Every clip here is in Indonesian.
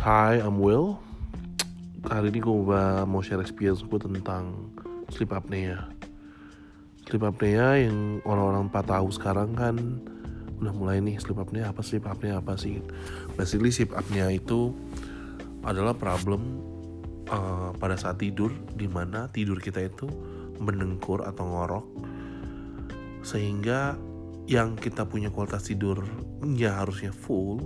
Hi, I'm Will. Hari ini gue mau share experience gue tentang sleep apnea. Sleep apnea yang orang-orang 4 tahu sekarang kan udah mulai nih sleep apnea apa sleep apnea apa sih? Basically sleep apnea itu adalah problem uh, pada saat tidur di mana tidur kita itu mendengkur atau ngorok sehingga yang kita punya kualitas tidur ya harusnya full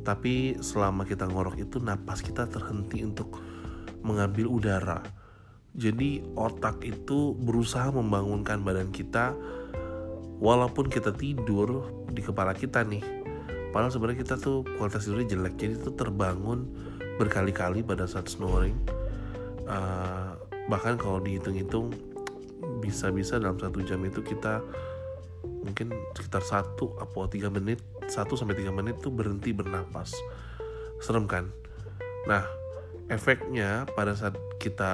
tapi selama kita ngorok itu napas kita terhenti untuk mengambil udara. Jadi otak itu berusaha membangunkan badan kita walaupun kita tidur di kepala kita nih. Padahal sebenarnya kita tuh kualitas tidurnya jelek jadi itu terbangun berkali-kali pada saat snoring. Uh, bahkan kalau dihitung-hitung bisa-bisa dalam satu jam itu kita mungkin sekitar satu atau tiga menit 1 sampai 3 menit tuh berhenti bernapas. Serem kan? Nah, efeknya pada saat kita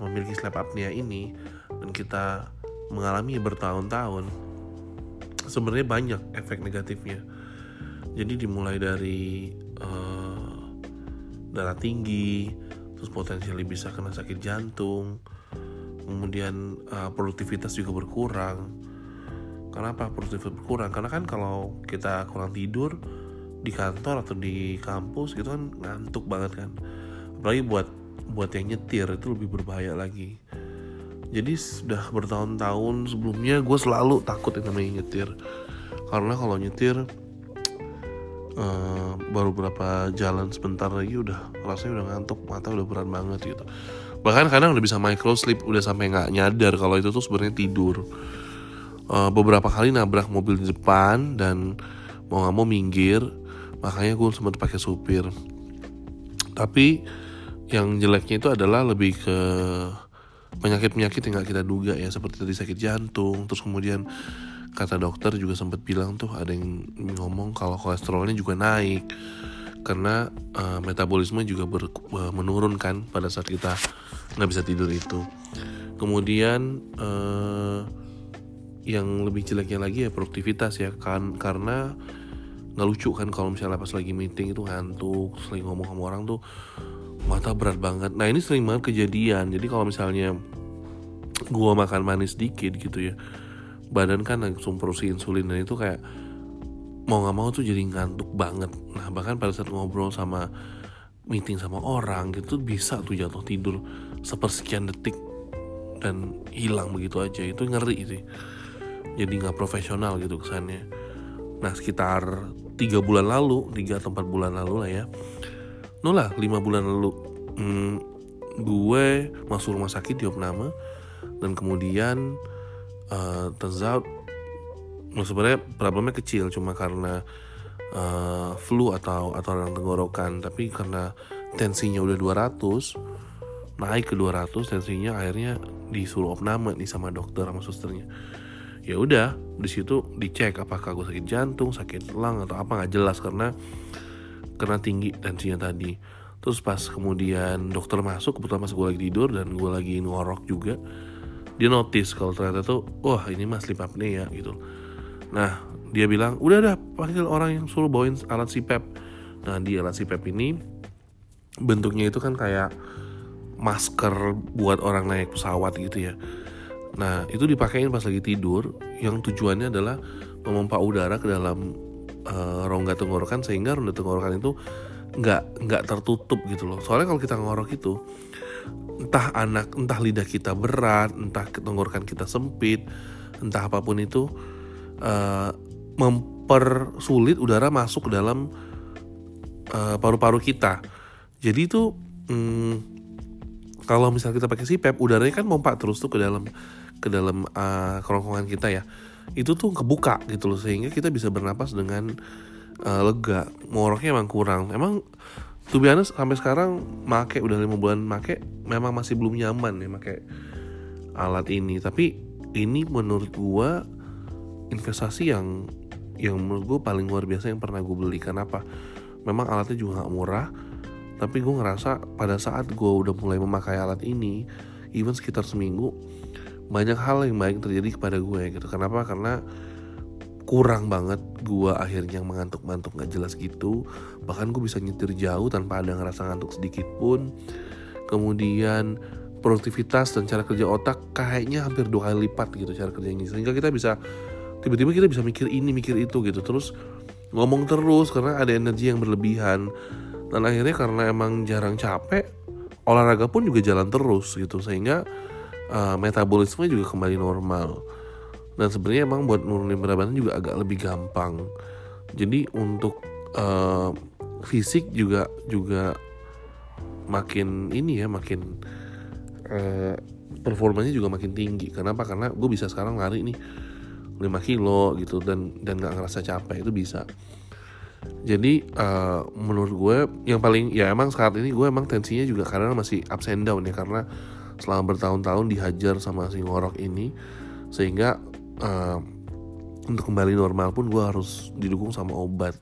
memiliki sleep apnea ini dan kita mengalami bertahun-tahun sebenarnya banyak efek negatifnya. Jadi dimulai dari uh, darah tinggi, terus potensial bisa kena sakit jantung, kemudian uh, produktivitas juga berkurang Kenapa produktif berkurang? Karena kan kalau kita kurang tidur di kantor atau di kampus gitu kan ngantuk banget kan. Apalagi buat buat yang nyetir itu lebih berbahaya lagi. Jadi sudah bertahun-tahun sebelumnya gue selalu takut yang namanya nyetir. Karena kalau nyetir uh, baru berapa jalan sebentar lagi udah rasanya udah ngantuk mata udah berat banget gitu bahkan kadang udah bisa micro sleep udah sampai nggak nyadar kalau itu tuh sebenarnya tidur uh, beberapa kali nabrak mobil di depan dan mau nggak mau minggir makanya gue sempat pakai supir. Tapi yang jeleknya itu adalah lebih ke penyakit-penyakit yang nggak kita duga ya seperti tadi sakit jantung. Terus kemudian kata dokter juga sempat bilang tuh ada yang ngomong kalau kolesterolnya juga naik karena uh, metabolisme juga ber, uh, menurun kan pada saat kita nggak bisa tidur itu. Kemudian uh, yang lebih jeleknya lagi ya produktivitas ya kan? Karena nggak lucu kan kalau misalnya pas lagi meeting itu ngantuk lagi ngomong sama orang tuh mata berat banget. Nah ini sering banget kejadian. Jadi kalau misalnya gua makan manis dikit gitu ya badan kan langsung produksi insulin dan itu kayak mau nggak mau tuh jadi ngantuk banget. Nah bahkan pada saat ngobrol sama meeting sama orang gitu bisa tuh jatuh tidur sepersekian detik dan hilang begitu aja. Itu ngeri sih jadi nggak profesional gitu kesannya. Nah sekitar tiga bulan lalu tiga atau empat bulan lalu lah ya. Nolah lima bulan lalu. Hmm, gue masuk rumah sakit di opname dan kemudian uh, turns out sebenarnya problemnya kecil cuma karena uh, flu atau atau orang tenggorokan. Tapi karena tensinya udah 200 naik ke 200 tensinya akhirnya disuruh opname nih sama dokter sama susternya ya udah di situ dicek apakah gue sakit jantung sakit elang atau apa nggak jelas karena kena tinggi tensinya tadi. Terus pas kemudian dokter masuk kebetulan pas gue lagi tidur dan gue lagi ngorok juga dia notice kalau ternyata tuh wah ini mas sleep apnea gitu. Nah dia bilang udah dah panggil orang yang suruh bawain alat CPAP nah di alat CPAP ini bentuknya itu kan kayak masker buat orang naik pesawat gitu ya Nah itu dipakein pas lagi tidur yang tujuannya adalah memompa udara ke dalam uh, rongga tenggorokan sehingga rongga tenggorokan itu nggak nggak tertutup gitu loh. Soalnya kalau kita ngorok itu entah anak entah lidah kita berat, entah tenggorokan kita sempit, entah apa pun itu uh, mempersulit udara masuk ke dalam paru paru-paru kita. Jadi itu hmm, kalau misalnya kita pakai CPAP udaranya kan mompa terus tuh ke dalam ke dalam uh, kerongkongan kita ya itu tuh kebuka gitu loh sehingga kita bisa bernapas dengan uh, lega. Ngoroknya emang kurang. Emang tuh biasa sampai sekarang make udah lima bulan make memang masih belum nyaman ya make alat ini. Tapi ini menurut gua investasi yang yang menurut gue paling luar biasa yang pernah gue beli. Kenapa? Memang alatnya juga nggak murah tapi gue ngerasa pada saat gue udah mulai memakai alat ini even sekitar seminggu banyak hal yang baik terjadi kepada gue gitu. Kenapa? Karena kurang banget gue akhirnya mengantuk-mantuk gak jelas gitu. Bahkan gue bisa nyetir jauh tanpa ada ngerasa ngantuk sedikit pun. Kemudian produktivitas dan cara kerja otak kayaknya hampir dua kali lipat gitu cara kerjanya. Sehingga kita bisa tiba-tiba kita bisa mikir ini mikir itu gitu. Terus ngomong terus karena ada energi yang berlebihan. Dan akhirnya karena emang jarang capek olahraga pun juga jalan terus gitu. Sehingga uh, metabolisme juga kembali normal. Dan sebenarnya emang buat nurunin berat badan juga agak lebih gampang. Jadi untuk uh, fisik juga juga makin ini ya makin uh, performanya juga makin tinggi. Kenapa? Karena gue bisa sekarang lari nih 5 kilo gitu dan dan nggak ngerasa capek itu bisa. Jadi uh, menurut gue yang paling ya emang saat ini gue emang tensinya juga karena masih and down ya karena selama bertahun-tahun dihajar sama si ngorok ini sehingga uh, untuk kembali normal pun gue harus didukung sama obat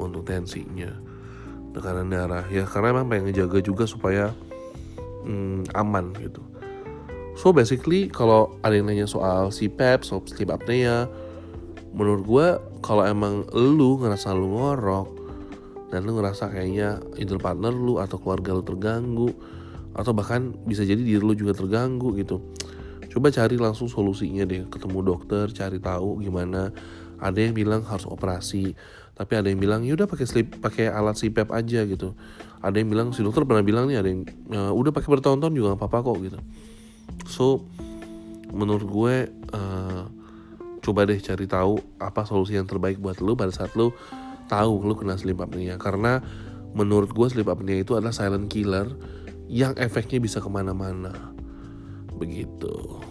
untuk tensinya tekanan darah. Ya karena emang pengen ngejaga juga supaya mm, aman gitu. So basically kalau ada yang nanya soal CPAP, soal sleep apnea menurut gue kalau emang lu ngerasa lu ngorok dan lu ngerasa kayaknya itu partner lu atau keluarga lu terganggu atau bahkan bisa jadi diri lu juga terganggu gitu. Coba cari langsung solusinya deh. Ketemu dokter cari tahu gimana. Ada yang bilang harus operasi tapi ada yang bilang ya udah pakai slip pakai alat CPAP aja gitu. Ada yang bilang si dokter pernah bilang nih ada yang uh, udah pakai bertahun-tahun juga gak apa-apa kok gitu. So menurut gue uh, coba deh cari tahu apa solusi yang terbaik buat lu pada saat lu tahu lu kena sleep apnea. Karena menurut gue sleep apnea itu adalah silent killer yang efeknya bisa ke mana-mana begitu.